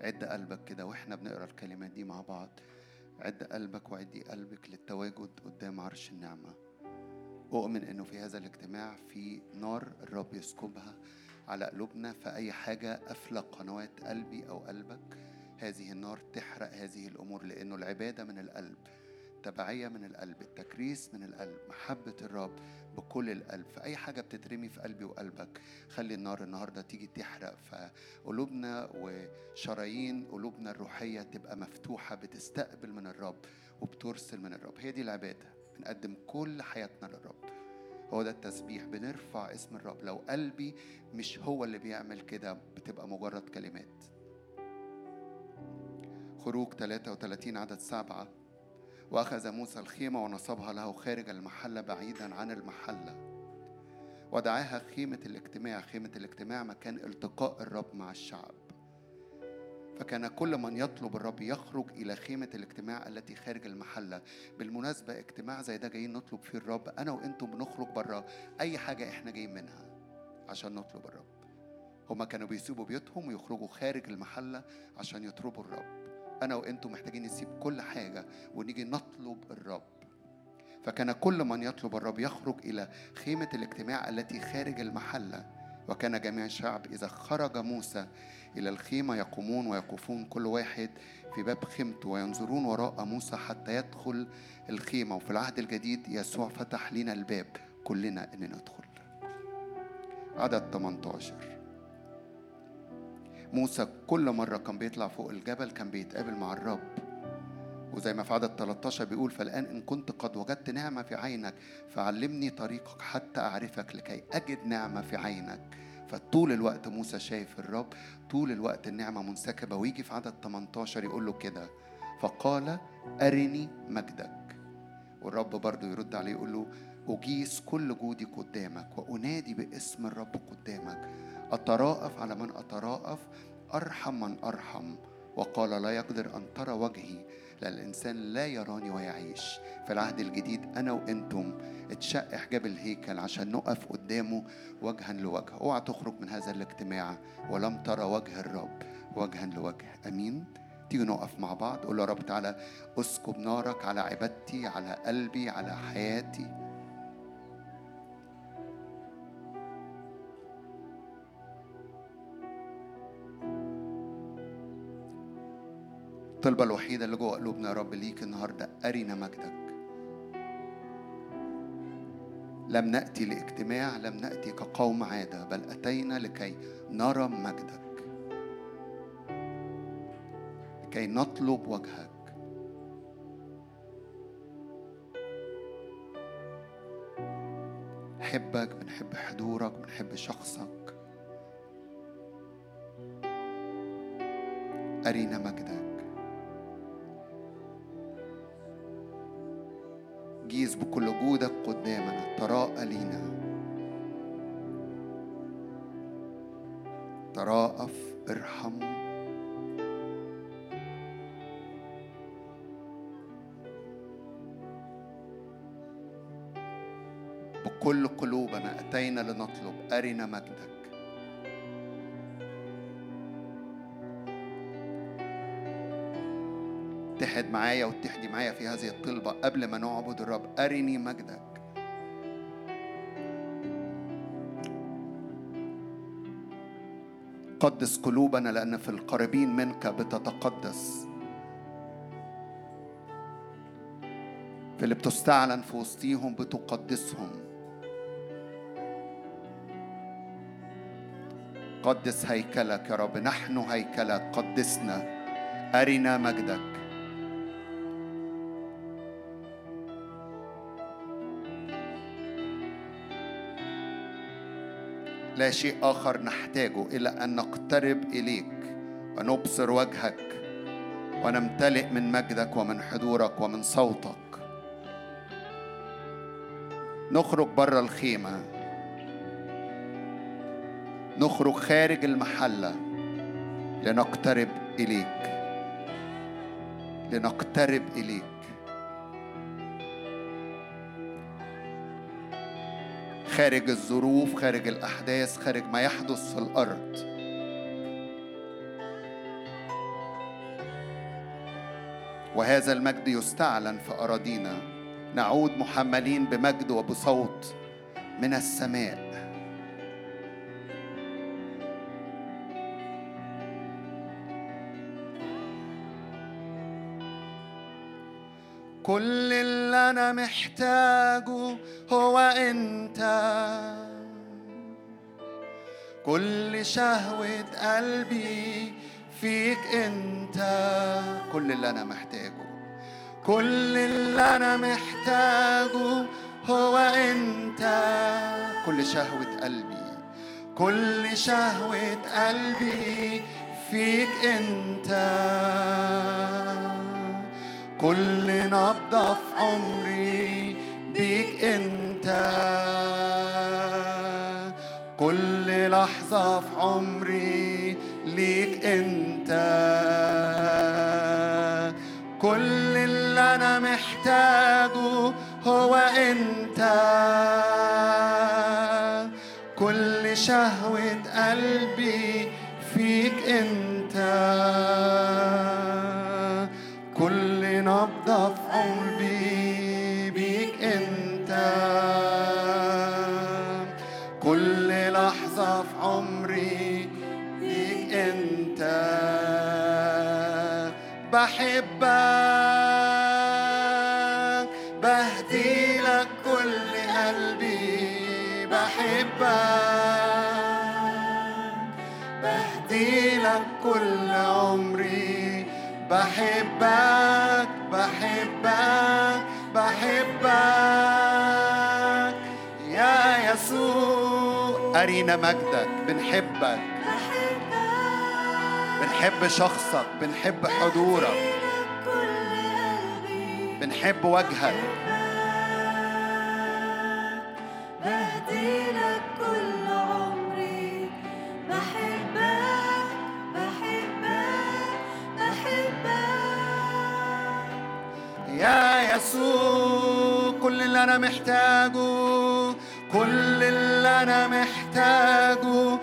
عد قلبك كده وإحنا بنقرأ الكلمات دي مع بعض. عد قلبك وعدي قلبك للتواجد قدام عرش النعمة. أؤمن إنه في هذا الاجتماع في نار الرب يسكبها على قلوبنا فأي حاجة قافلة قنوات قلبي أو قلبك هذه النار تحرق هذه الأمور لأنه العبادة من القلب تبعية من القلب التكريس من القلب محبة الرب بكل القلب فأي حاجة بتترمي في قلبي وقلبك خلي النار النهاردة تيجي تحرق. فقلوبنا وشرايين قلوبنا الروحية تبقى مفتوحة بتستقبل من الرب وبترسل من الرب. هي دي العبادة بنقدم كل حياتنا للرب. هو ده التسبيح بنرفع اسم الرب. لو قلبي مش هو اللي بيعمل كده بتبقى مجرد كلمات. خروج 33 عدد سبعة. وأخذ موسى الخيمة ونصبها له خارج المحلة بعيدا عن المحلة ودعاها خيمة الاجتماع. خيمة الاجتماع مكان التقاء الرب مع الشعب. فكان كل من يطلب الرب يخرج إلى خيمة الاجتماع التي خارج المحلة بالمناسبة اجتماع زي ده جايين نطلب فيه الرب. أنا وأنتم بنخرج بره أي حاجة إحنا جايين منها عشان نطلب الرب. هما كانوا بيسيبوا بيوتهم ويخرجوا خارج المحلة عشان يطلبوا الرب. أنا وأنتم محتاجين نسيب كل حاجة ونيجي نطلب الرب. فكان كل من يطلب الرب يخرج إلى خيمة الاجتماع التي خارج المحلة وكان جميع الشعب إذا خرج موسى إلى الخيمة يقومون ويقفون كل واحد في باب خيمته وينظرون وراء موسى حتى يدخل الخيمة. وفي العهد الجديد يسوع فتح لنا الباب كلنا إن ندخل. عدد 18 موسى كل مرة كان بيطلع فوق الجبل كان بيتقابل مع الرب. وزي ما في عدد 13 بيقول فالآن إن كنت قد وجدت نعمة في عينك فعلمني طريقك حتى أعرفك لكي أجد نعمة في عينك. فطول الوقت موسى شايف الرب طول الوقت النعمة منسكبة. ويجي في عدد 18 يقول له كده فقال أرني مجدك. والرب برضه يرد عليه يقول له أجيس كل جودي قدامك وأنادي باسم الرب قدامك. أتراءف على من أتراءف؟ أرحم من أرحم. وقال لا يقدر أن ترى وجهي لأن الإنسان لا يراني ويعيش. في العهد الجديد أنا وأنتم اتشق حجاب الهيكل عشان نقف قدامه وجها لوجه. أوعى تخرج من هذا الاجتماع. ولم ترى وجه الرب. وجها لوجه. أمين؟ تيجي نقف مع بعض. قول يا رب تعالى أسكب نارك على عبادتي على قلبي على حياتي. الطلبة الوحيدة اللي جوه قلوبنا يا رب ليك النهاردة أرنا مجدك. لم نأتي لاجتماع لم نأتي كقوم عادة بل أتينا لكي نرى مجدك. لكي نطلب وجهك. بنحبك بنحب حضورك بنحب شخصك. أرينا مجدك. جيز بكل جودك قدامنا. تراءى لينا. تراءف ارحم. بكل قلوبنا أتينا لنطلب. أرنا مجدك. اتحد معايا واتحدي معايا في هذه الطلبة قبل ما نعبد الرب. أرني مجدك. قدس قلوبنا لأن في القريبين منك بتتقدس. في اللي بتستعلن في وسطيهم بتقدسهم. قدس هيكلك يا رب. نحن هيكلك. قدسنا. أرنا مجدك. لا شيء آخر نحتاجه إلا أن نقترب إليك ونبصر وجهك ونمتلئ من مجدك ومن حضورك ومن صوتك. نخرج بره الخيمة. نخرج خارج المحلة. لنقترب إليك. لنقترب إليك. خارج الظروف خارج الأحداث خارج ما يحدث في الأرض. وهذا المجد يستعلن في أراضينا. نعود محملين بمجد وبصوت من السماء. كل اللي أنا محتاجه هو أنت. كل شهوة قلبي فيك أنت. كل اللي أنا محتاجه. كل اللي أنا محتاجه هو أنت. كل شهوة قلبي. كل شهوة قلبي فيك أنت. كل نبضة في عمري بيك أنت. كل لحظة في عمري ليك أنت. كل اللي أنا محتاجه هو أنت. كل شهوة قلبي فيك أنت. بحبك بهدي لك كل قلبي. بحبك بهدي لك كل عمري. بحبك بحبك بحبك. يا يسوع أرينا مجدك بنحبك. بنحب شخصك بنحب حضورك. بنحب وجهك. بهدي لك كل عمري. بحبك بحبك بحبك. يا يسوع كل اللي أنا محتاجه كل اللي أنا محتاجه.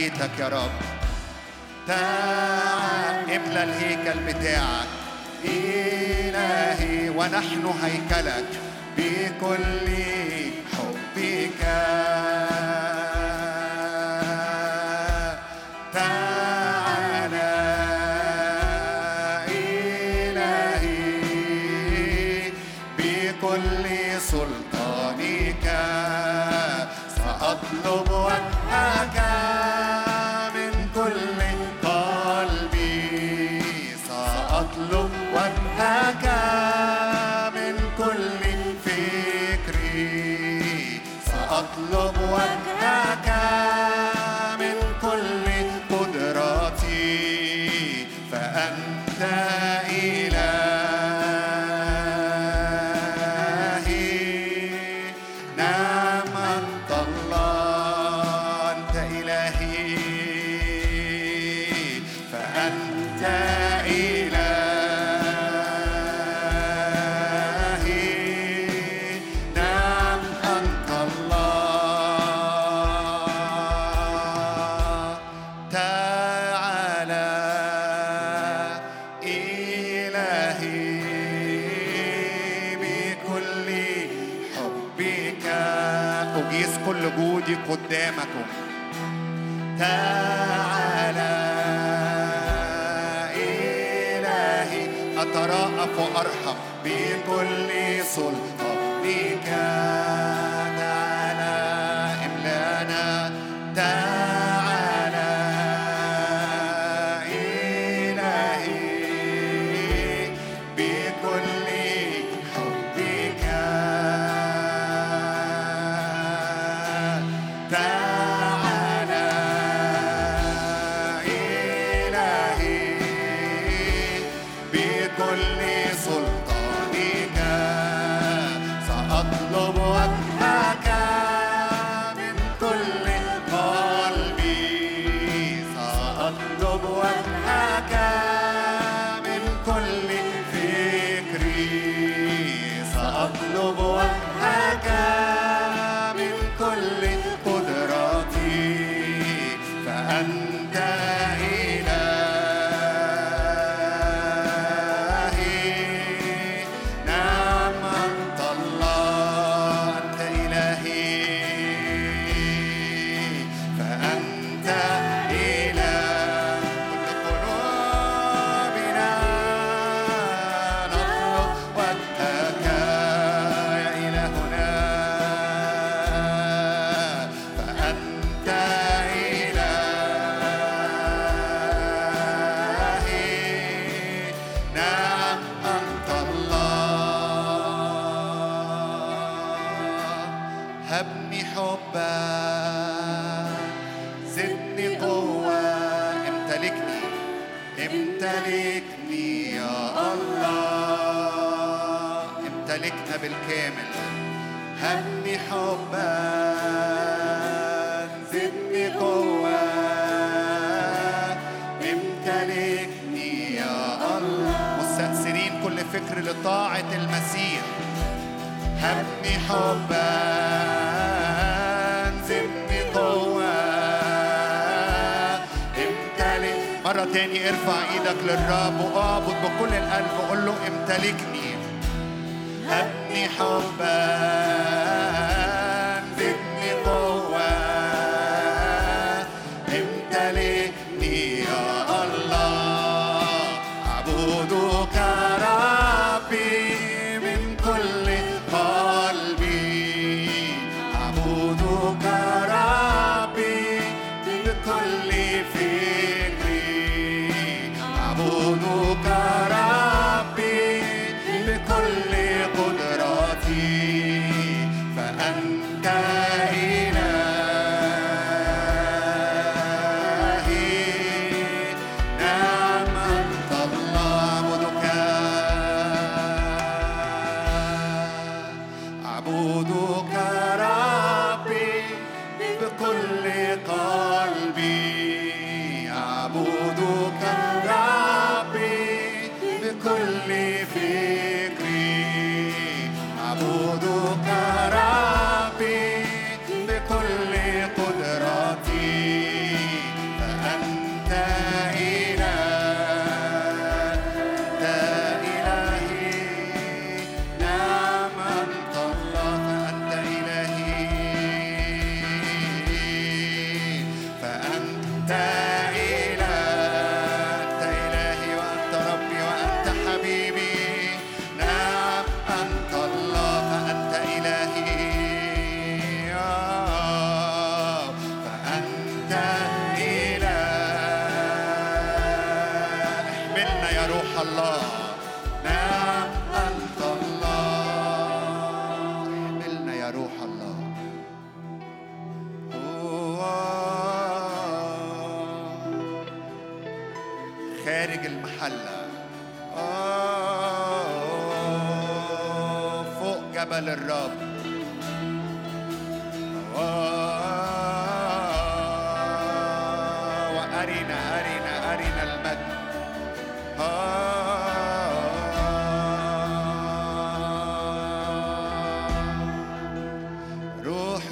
بيتك يا رب. تعال إملأ الهيكل بتاعك. إلهي ونحن هيكلك. بكل حبك أعفو أرحم بكل سلطة. بك نعلى إملانا تاني حبا زدني قوة امتلك. مرة تاني ارفع إيدك للرب واعبد بكل القلب وقول له امتلكني. هبني حبك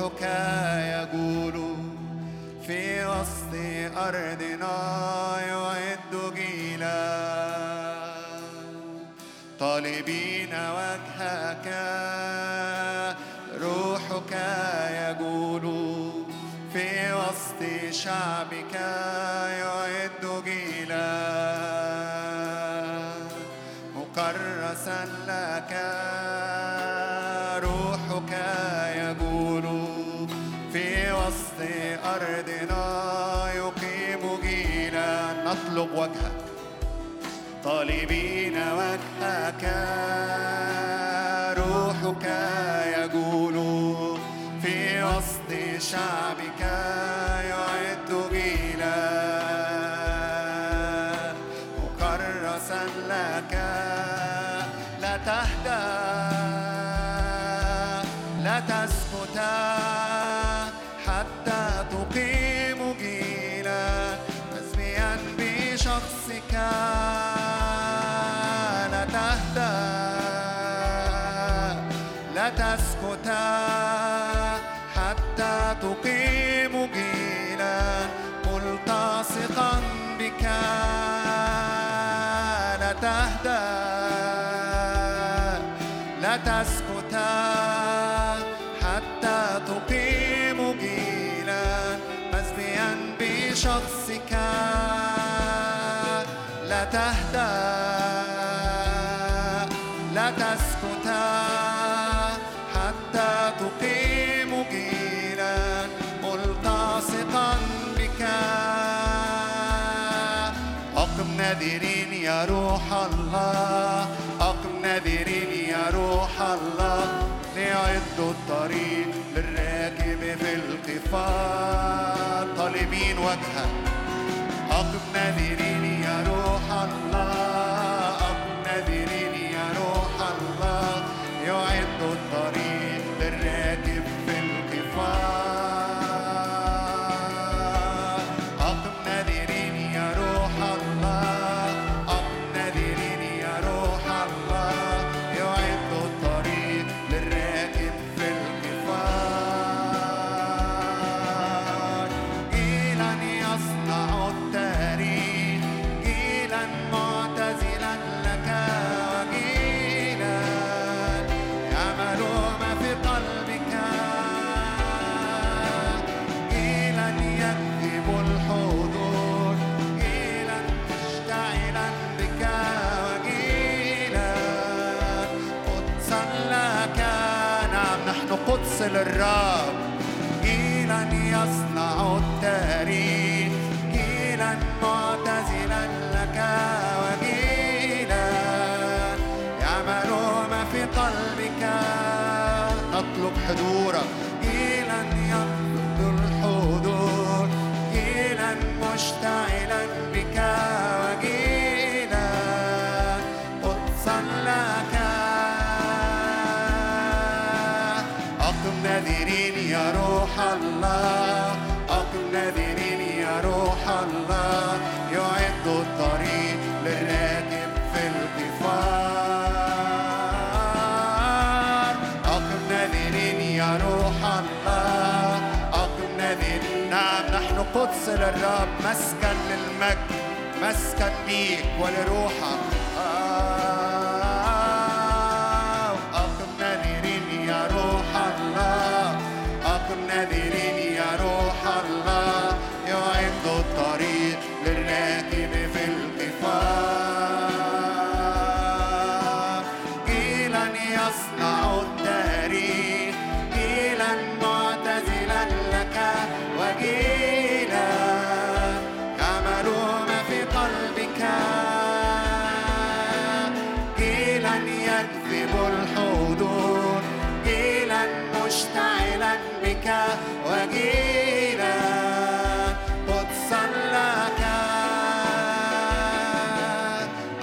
مجدك يجول في وسط أرضنا يعد جيلا طالبين وجهك روحك يجول في وسط شعبك يعد جيلا مكرسا لك أرضنا يقيم جينا نطلب وجهك. طالبين وجهك روحك يجول في وسط شعبك. لتهدى لا تسكت حتى تقيم جيلا مزنيا بشخصك. لا تهدى. نذرين يا روح الله. أقم نذرين يا روح الله. ليعدوا الطريق للراكب في القفار طالبين وجهك. أقم نذرين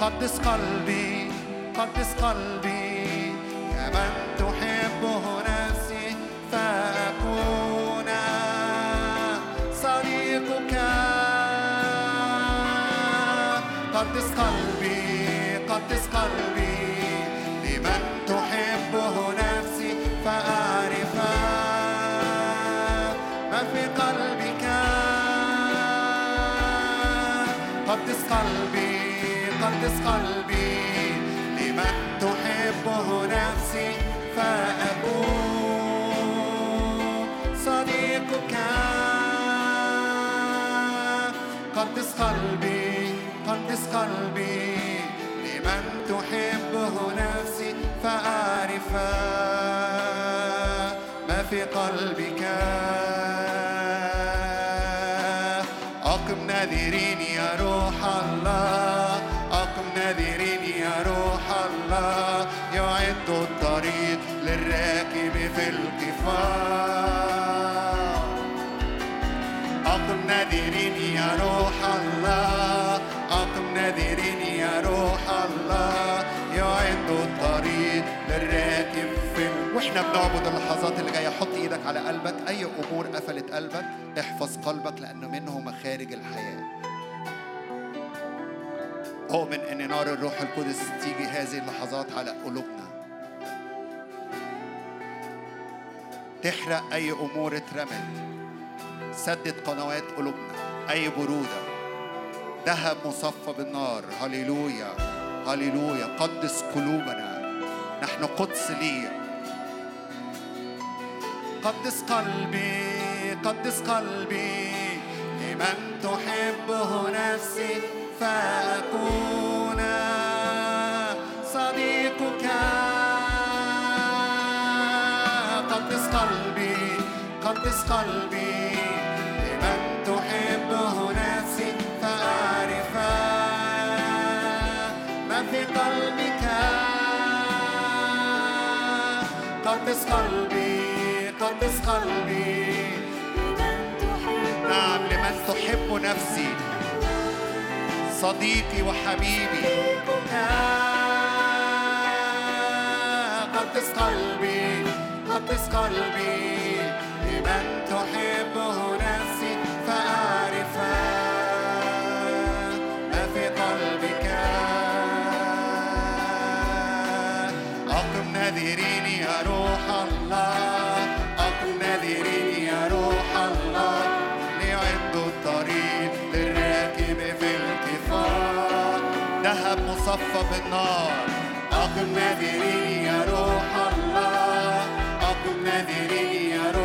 قدس قلبي قدس قلبي يا من تحبه نفسي فأكون صديقك. قدس قلبي. قدس قلبي قدس قلبي. لمن تحبه نفسي فأكون صديقك. قدس قلبي قدس قلبي. لمن تحبه نفسي فأعرف ما في قلبك. أقم نذيرين وإحنا بنعبد اللحظات اللي جاية؟ حط إيدك على قلبك. أي امور قفلت قلبك احفظ قلبك لأنه منه مخارج الحياة. اؤمن إن نار الروح القدس تيجي هذه اللحظات على قلوبنا. تحرق أي أمور اترمت. سدد قنوات قلوبنا. أي برودة. ذهب مصفى بالنار. هللويا. هللويا. قدس قلوبنا. نحن قدس لي قدس قلبي قدس قلبي لمن تحبه نفسي فأكون صديقك. قدس قلبي قدس قلبي لمن تحبه نفسي فأعرف ما في قلبك. قدس قلبي قدس قلبي. نعم لمن تحب نفسي. صديقي وحبيبي. قدس قلبي قدس قلبي. لمن تحبه نفسي فأعرف ما في قلبك؟ أقم نذيرين مصفى بالنار. أقم نذيرين يا روح الله. أقم نذيرين يا روح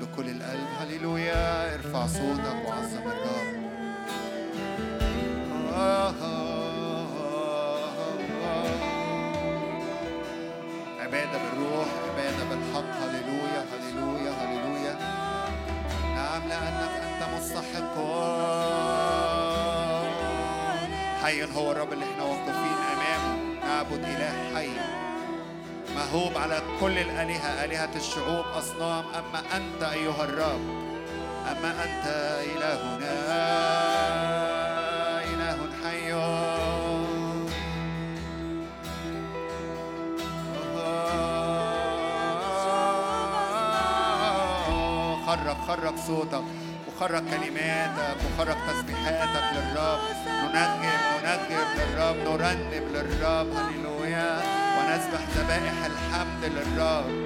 بكل القلب. هللويا ارفع صوتك وعظم الرب. عبادة بالروح عبادة بالحق. هللويا هللويا هللويا. نعم لأنك أنت مستحق. حي هو الرب اللي إحنا واقفين أمامه نعبد إله حي. مهوب على كل الآلهة. آلهة الشعوب أصنام. أما أنت أيها الرب أما أنت إلهنا إله حي. خرج خرج صوتك وخرج كلماتك وخرج تسبيحاتك للرب. ننغم ننغم للرب نرنم للرب. هللويا. ونسبح ذبائح الحمد للرب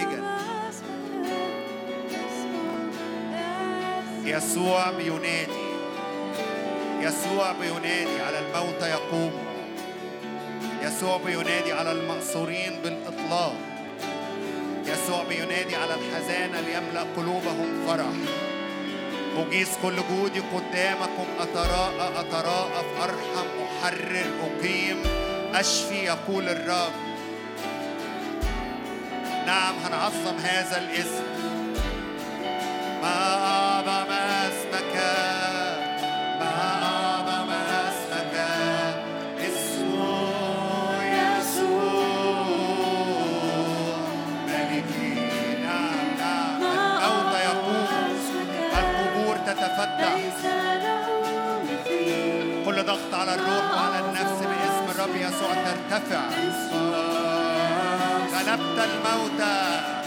خارجا يسوع بينادي يسوع بينادي على الموتى يقوم يسوع بينادي على المأسورين بالإطلاق يسوع بينادي على الحزانة ليملأ قلوبهم فرح أجيس كل جودي قدامكم أتراءى أتراءى أرحم أحرر أقيم أشفي يقول الرب نعم هنعظم هذا الاسم. ما أعظم اسمك ما أعظم اسمك. اسم يسوع. ملكي نعم نعم. الموت يقوم القبور تتفتح. كل ضغط على الروح وعلى النفس باسم الرب يسوع ترتفع. أنبت الموتى.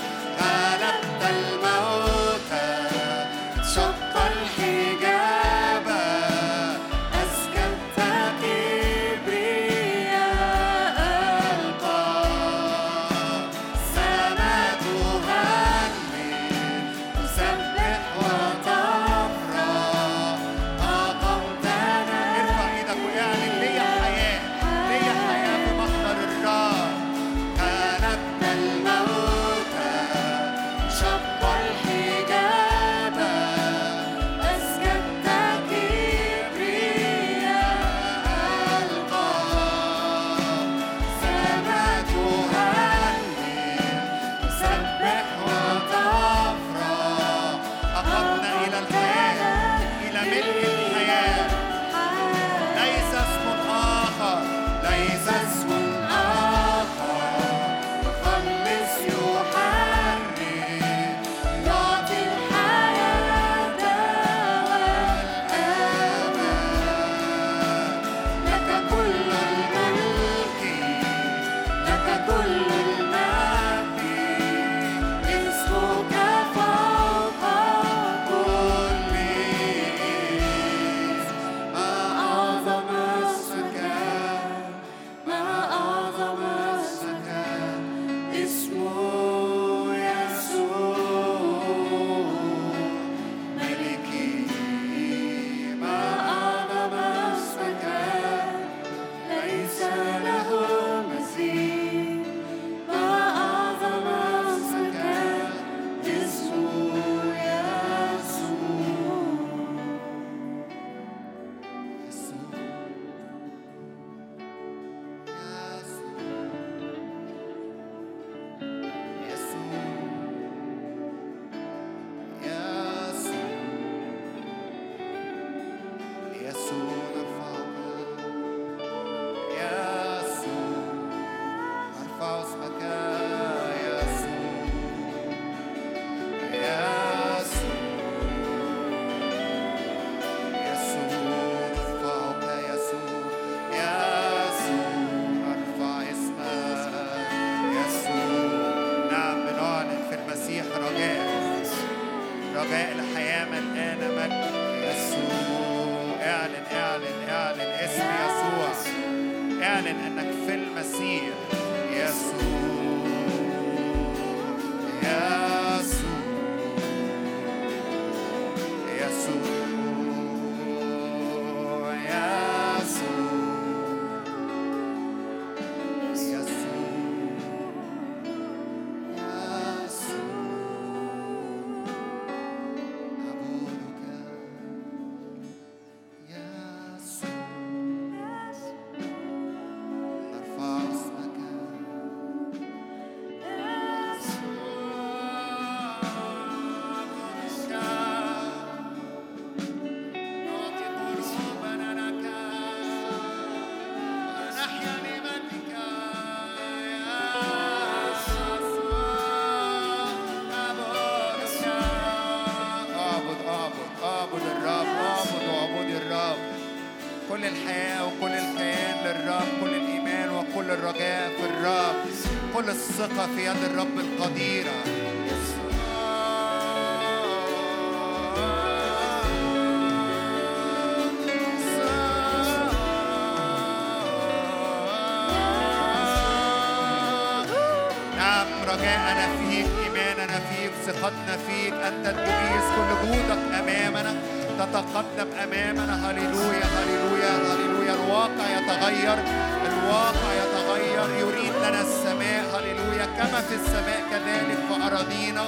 كل الثقة في يد الرب القديرة. نعم رجاءنا فيك إيماننا فيك ثقتنا فيك أنت تميز كل جهودك أمامنا تتقدم أمامنا. هللويا هللويا هللويا. الواقع يتغير الواقع يتغير. يريد لنا السماء كذلك في أراضينا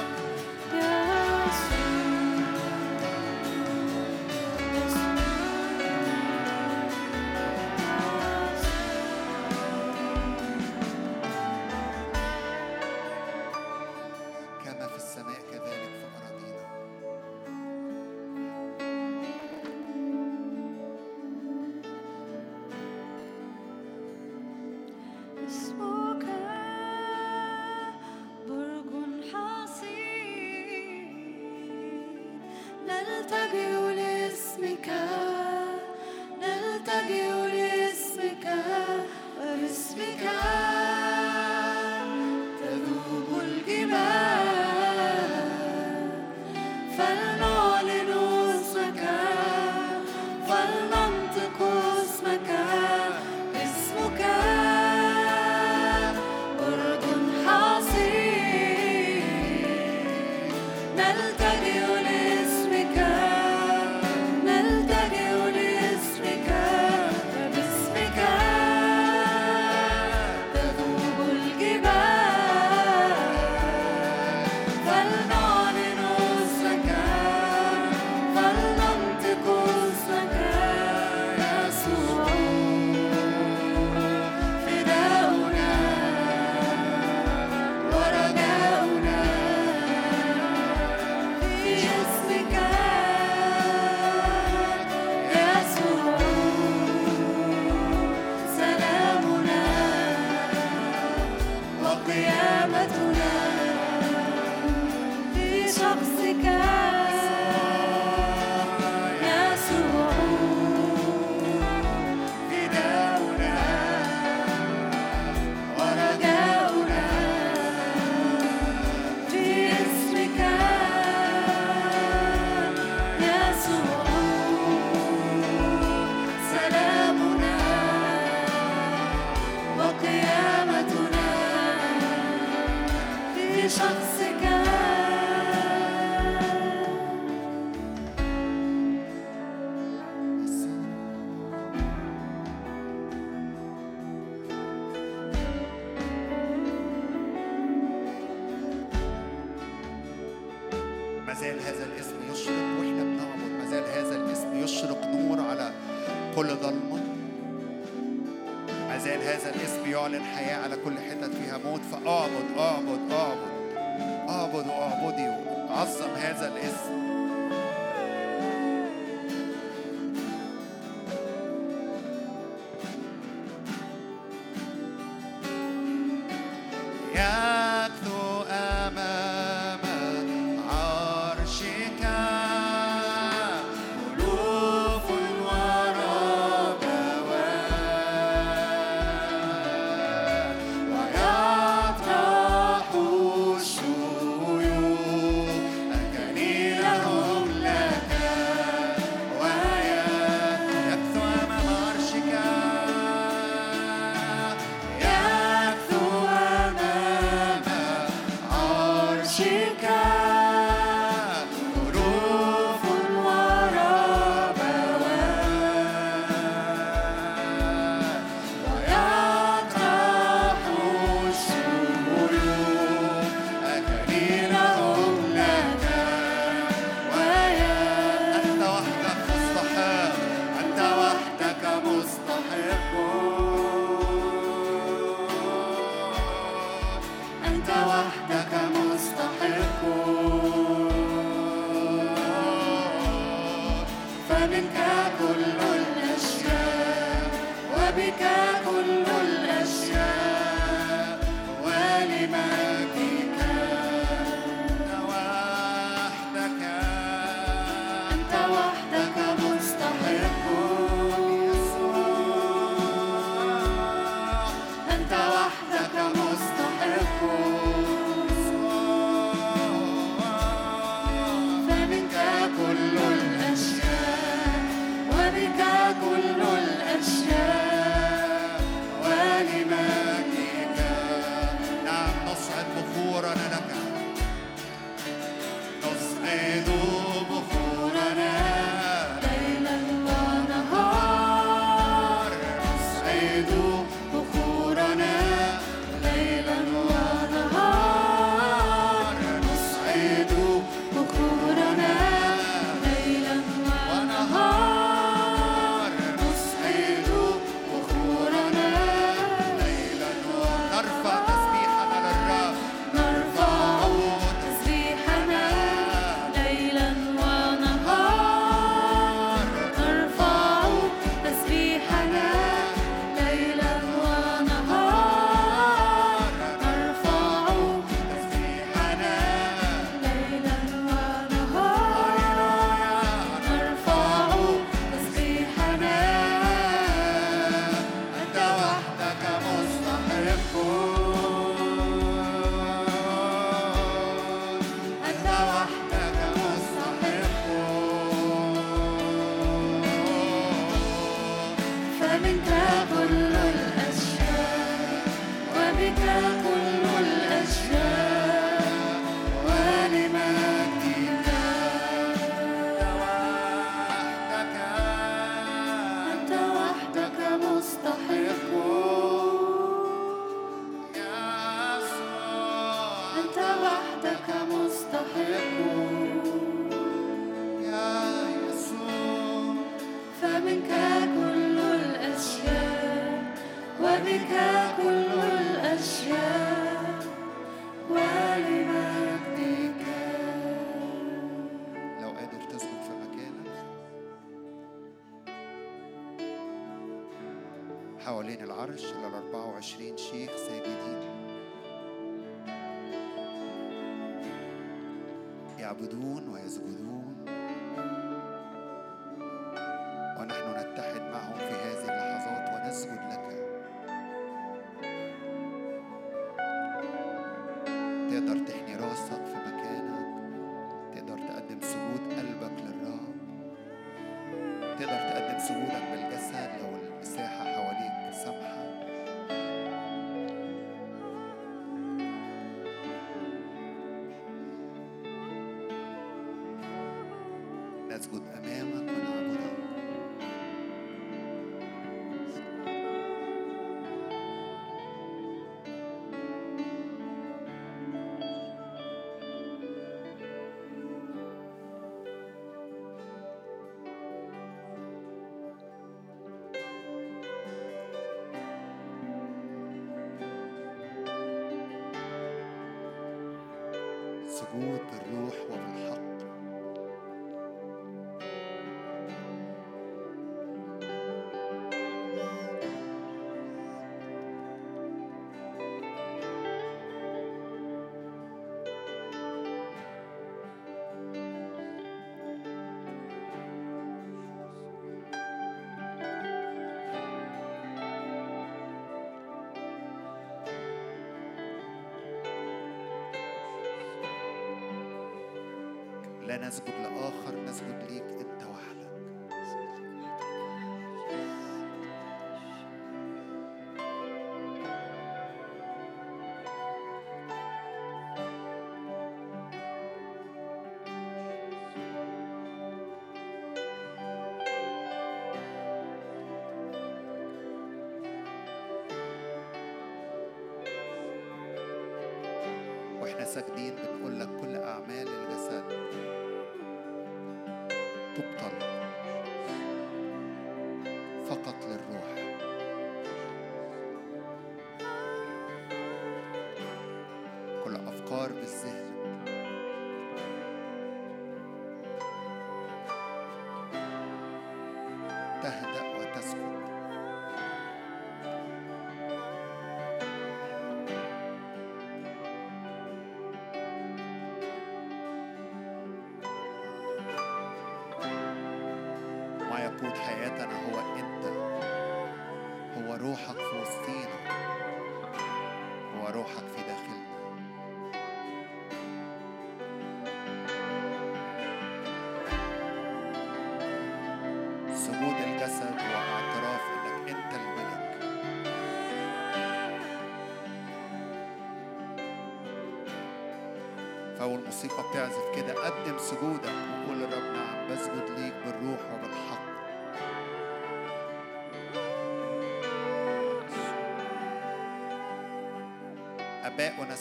لا نسجد لآخر نسجد ليك أنت وحدك.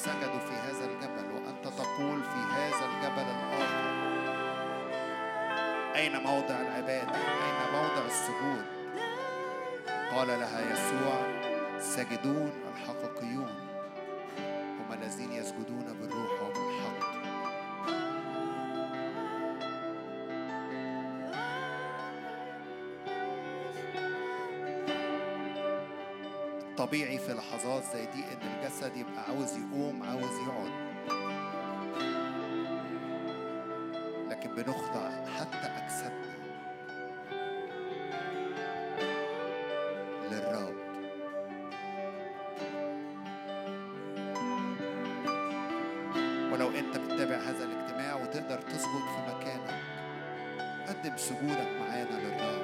سجدوا في هذا الجبل وأنت تقول في هذا الجبل الآخر أين موضع العبادة؟ أين موضع السجود؟ قال لها يسوع ساجدون طبيعي في لحظات زي دي إن الجسد يبقى عاوز يقوم عاوز يقعد. لكن بنخضع حتى اجسادنا للرب. ولو أنت بتتابع هذا الاجتماع وتقدر تسجد في مكانك قدم سجودك معانا للرب.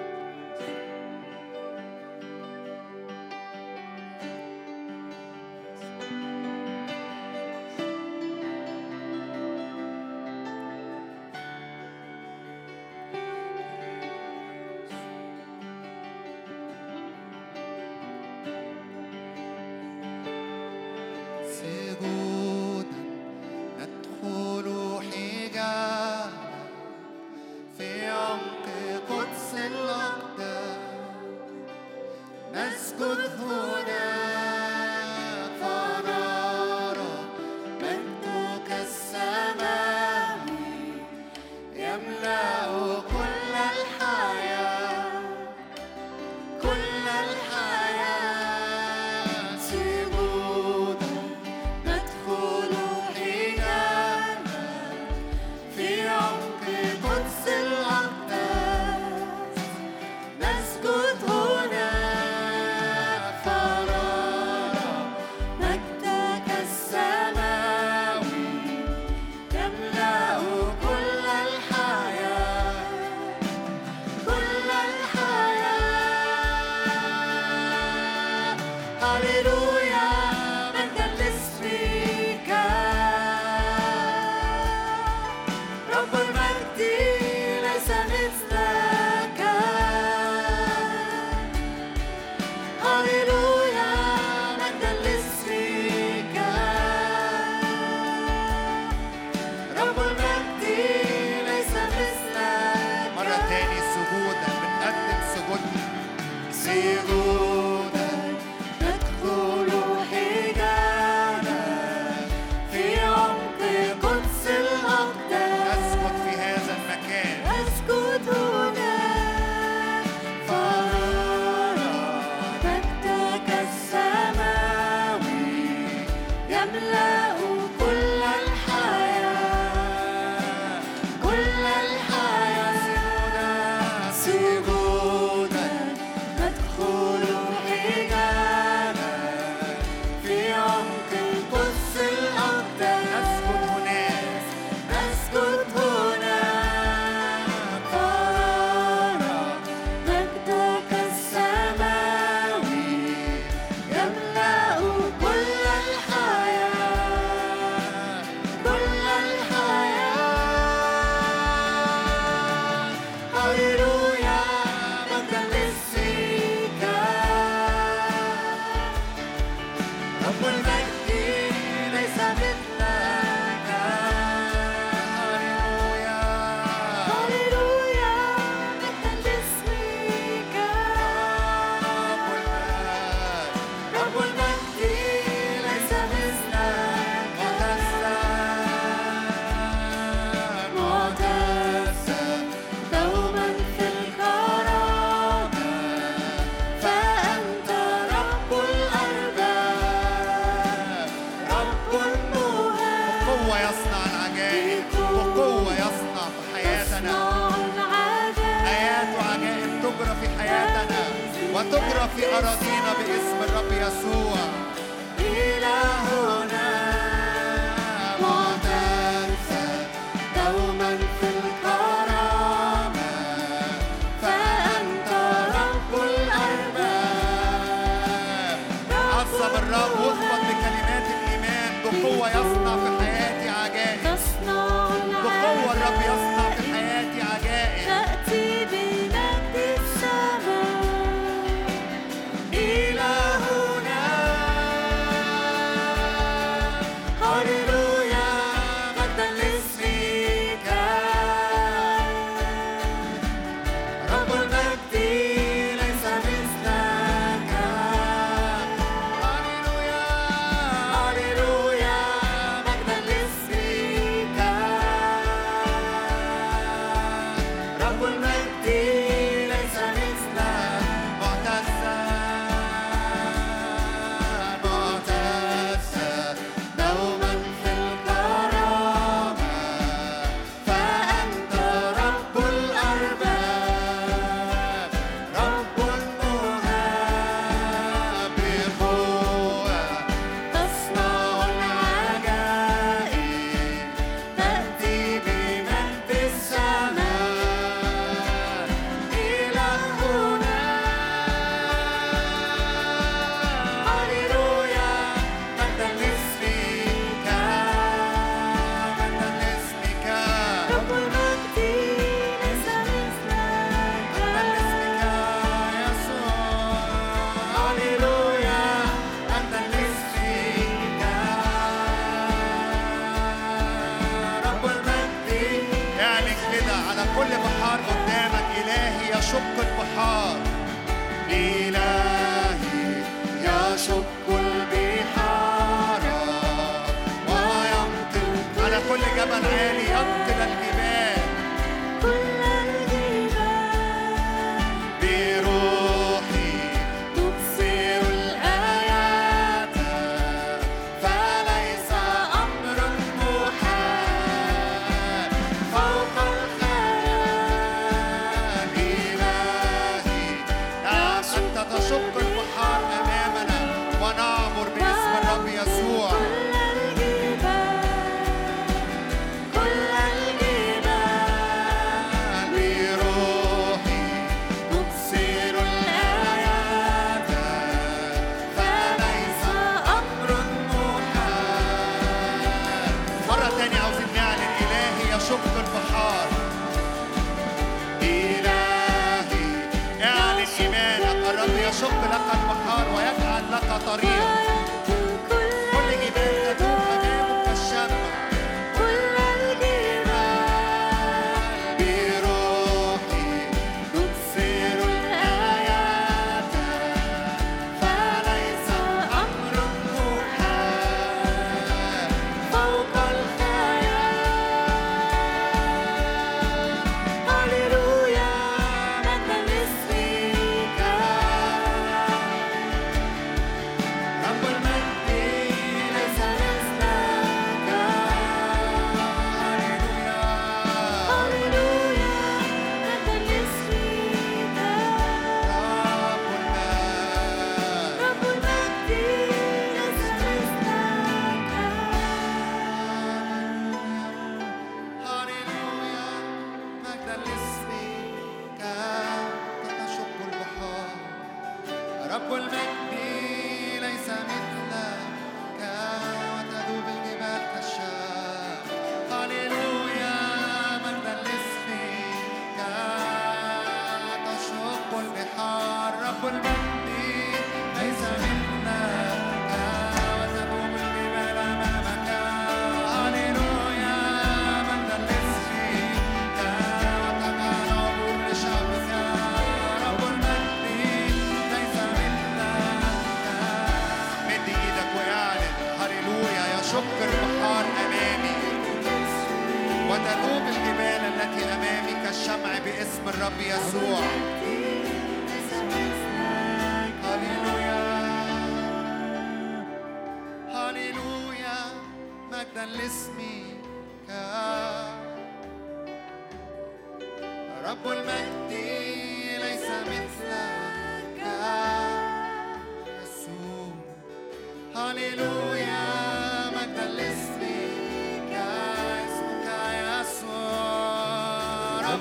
يشق لك البحار ويجعل لك طريق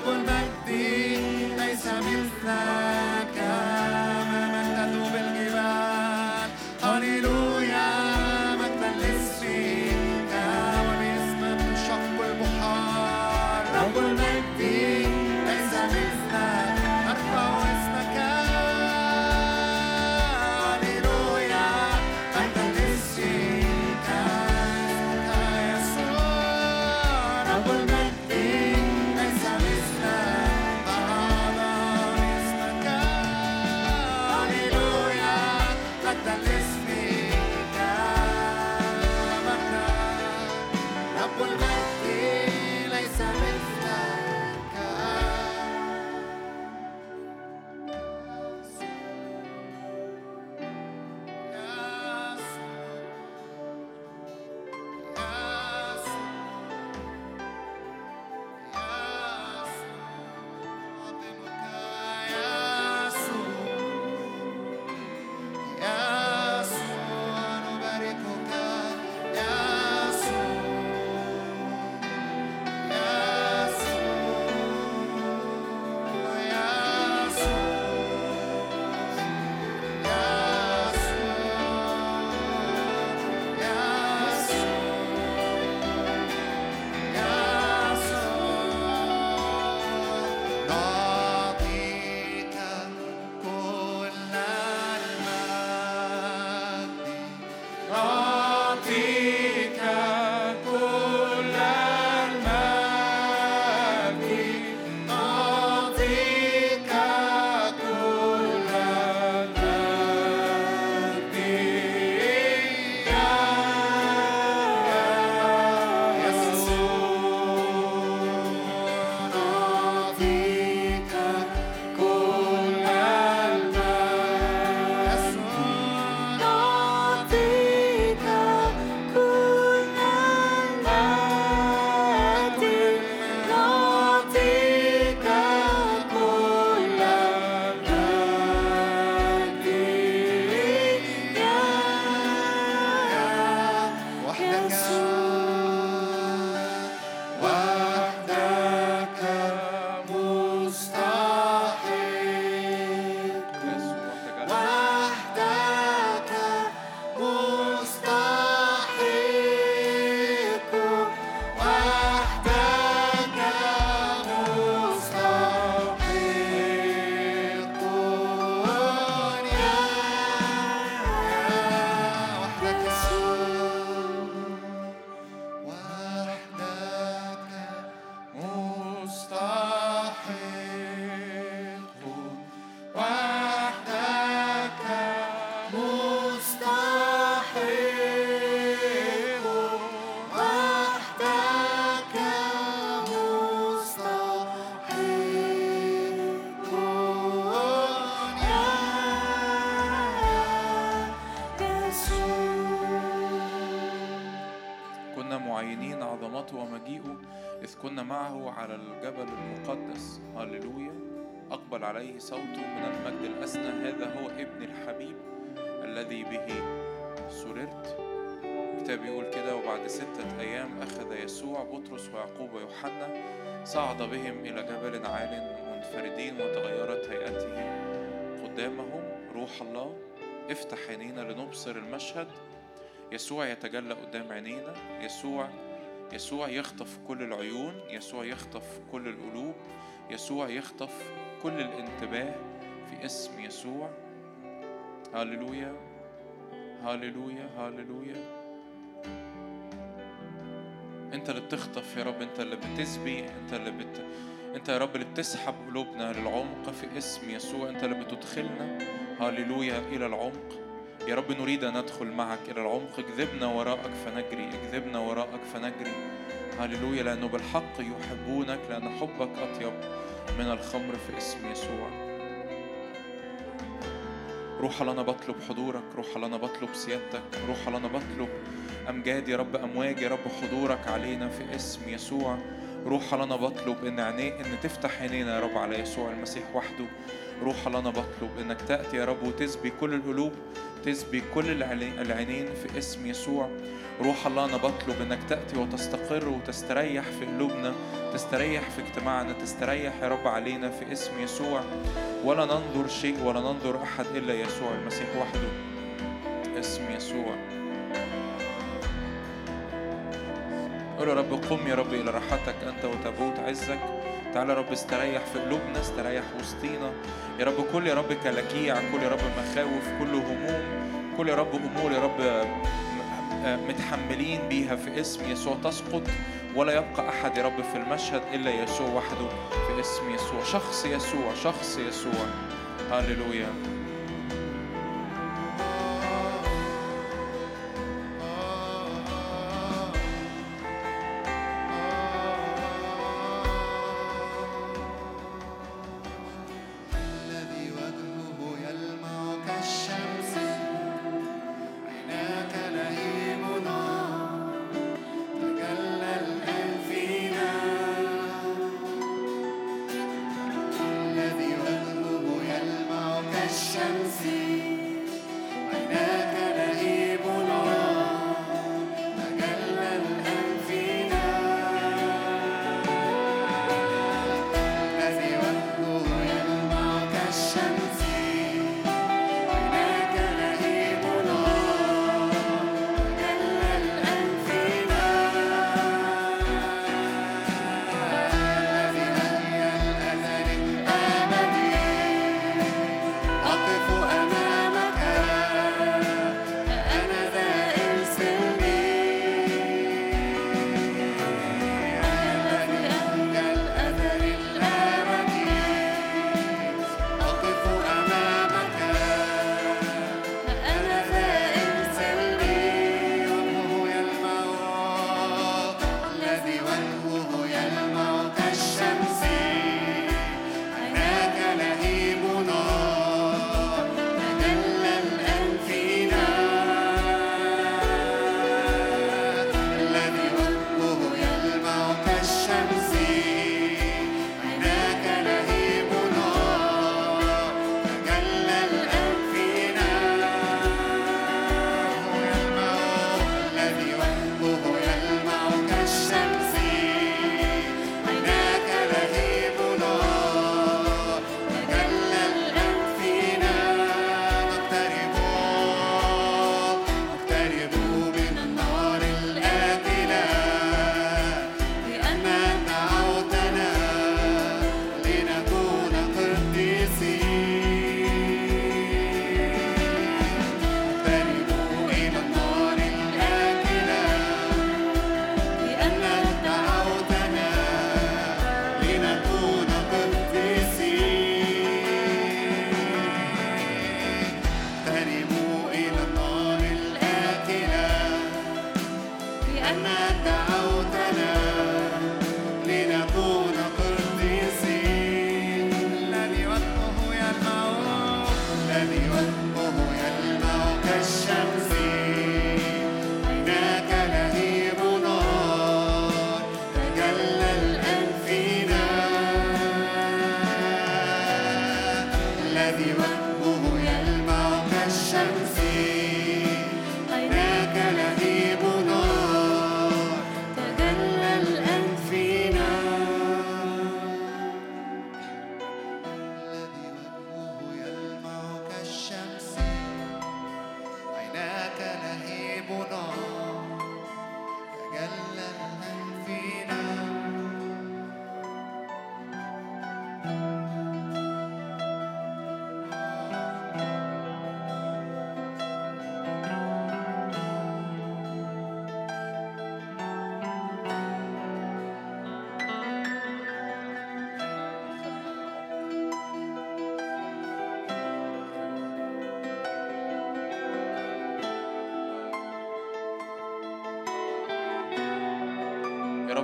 يسوع رب المجد ليس مثلك عليه صوته من المجد الأسنى. هذا هو ابن الحبيب الذي به سررت. الكتاب يقول كده وبعد ستة أيام أخذ يسوع بطرس ويعقوب ويوحنا. صعد بهم إلى جبل عال منفردين وتغيرت هيئتهم قدامهم روح الله افتح عينينا لنبصر المشهد. يسوع يتجلى قدام عينينا. يسوع يسوع يخطف كل العيون. يسوع يخطف كل القلوب. يسوع يخطف كل الانتباه في اسم يسوع. هللويا هللويا هللويا. انت اللي بتخطف يا رب انت اللي بتسبي انت اللي بت... انت يا رب اللي بتسحب قلوبنا للعمق في اسم يسوع انت اللي بتدخلنا. هللويا إلى العمق. يا رب نريد أن ندخل معك إلى العمق. اجذبنا وراءك فنجري اجذبنا وراءك فنجري. هللويا لأنه بالحق يحبونك لأن حبك أطيب. من الخمر في اسم يسوع. روح أنا بطلب حضورك روح أنا بطلب سيادتك روح أنا بطلب أمجاد يا رب أمواج يا رب حضورك علينا في اسم يسوع. روح أنا بطلب إن عيني إن تفتح عينينا يا رب على يسوع المسيح وحده. روح أنا بطلب إنك تأتي يا رب وتسبي كل القلوب تسبي كل العيني- العينين في اسم يسوع. روح الله أنا بطلب إنك تأتي وتستقر وتستريح في قلوبنا تستريح في اجتماعنا تستريح يا رب علينا في اسم يسوع. ولا ننظر شيء ولا ننظر أحد إلا يسوع المسيح وحده. اسم يسوع. قول يا رب قم يا رب إلى راحتك أنت وتابوت عزك. تعال يا رب استريح في قلوبنا استريح وسطينا. يا رب كل يا رب كلاكيع كل يا رب مخاوف كل هموم كل يا رب أمور يا رب متحملين بيها في اسم يسوع. تسقط ولا يبقى أحد يا رب في المشهد إلا يسوع وحده في اسم يسوع. شخص يسوع شخص يسوع. هللويا.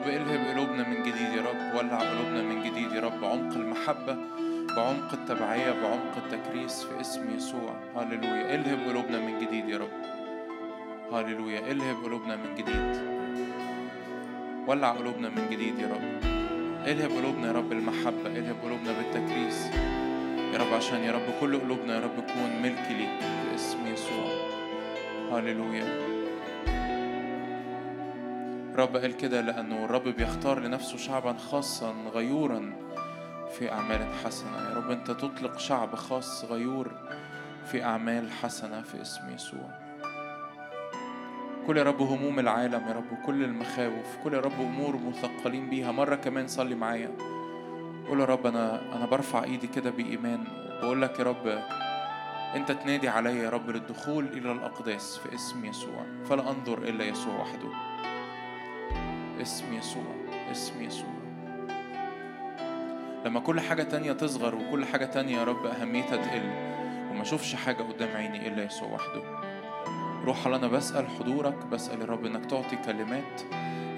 رب قلوبنا من جديد يا رب. ولع قلوبنا من جديد يا رب. بعمق المحبة بعمق التبعية بعمق التكريس في اسم يسوع. هللويا. الهب قلوبنا من جديد يا رب. هللويا. الهب قلوبنا من جديد. ولع قلوبنا من جديد يا رب. الهب قلوبنا يا رب المحبة الهب قلوبنا بالتكريس. يا رب عشان يا رب كل قلوبنا يا رب تكون ملك ليك باسم يسوع. هللويا. رب قال كده لأنه الرب بيختار لنفسه شعبا خاصا غيورا في أعمال حسنة. يا رب أنت تطلق شعب خاص غيور في أعمال حسنة في اسم يسوع. كل يا رب هموم العالم يا رب وكل المخاوف كل يا رب أمور مثقلين بيها. مرة كمان صلي معايا. قول يا رب أنا أنا برفع إيدي كده بإيمان. وبقول لك يا رب أنت تنادي عليا يا رب للدخول إلى الأقداس في اسم يسوع. فلا أنظر إلا يسوع وحده. اسم يسوع اسم يسوع. لما كل حاجة تانية تصغر وكل حاجة تانية يا رب أهميتها تقل وما أشوفش حاجة قدام عيني إلا يسوع وحده. روح أنا بسأل حضورك بسأل يا رب إنك تعطي كلمات.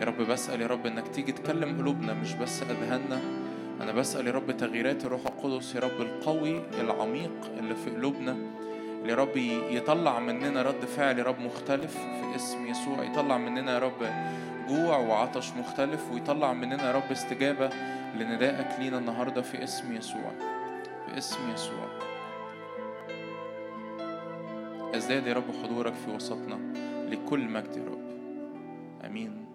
يا رب بسأل يا رب إنك تيجي تكلم قلوبنا مش بس أذهاننا. أنا بسأل يا رب تغييرات الروح القدس يا رب القوي العميق اللي في قلوبنا. يا رب يطلع مننا رد فعل يا رب مختلف في اسم يسوع. يطلع مننا يا رب جوع وعطش مختلف ويطلع مننا يا رب استجابة لندائك لينا النهاردة في اسم يسوع. في اسم يسوع. ازداد يا رب حضورك في وسطنا لكل مجد يا رب. آمين.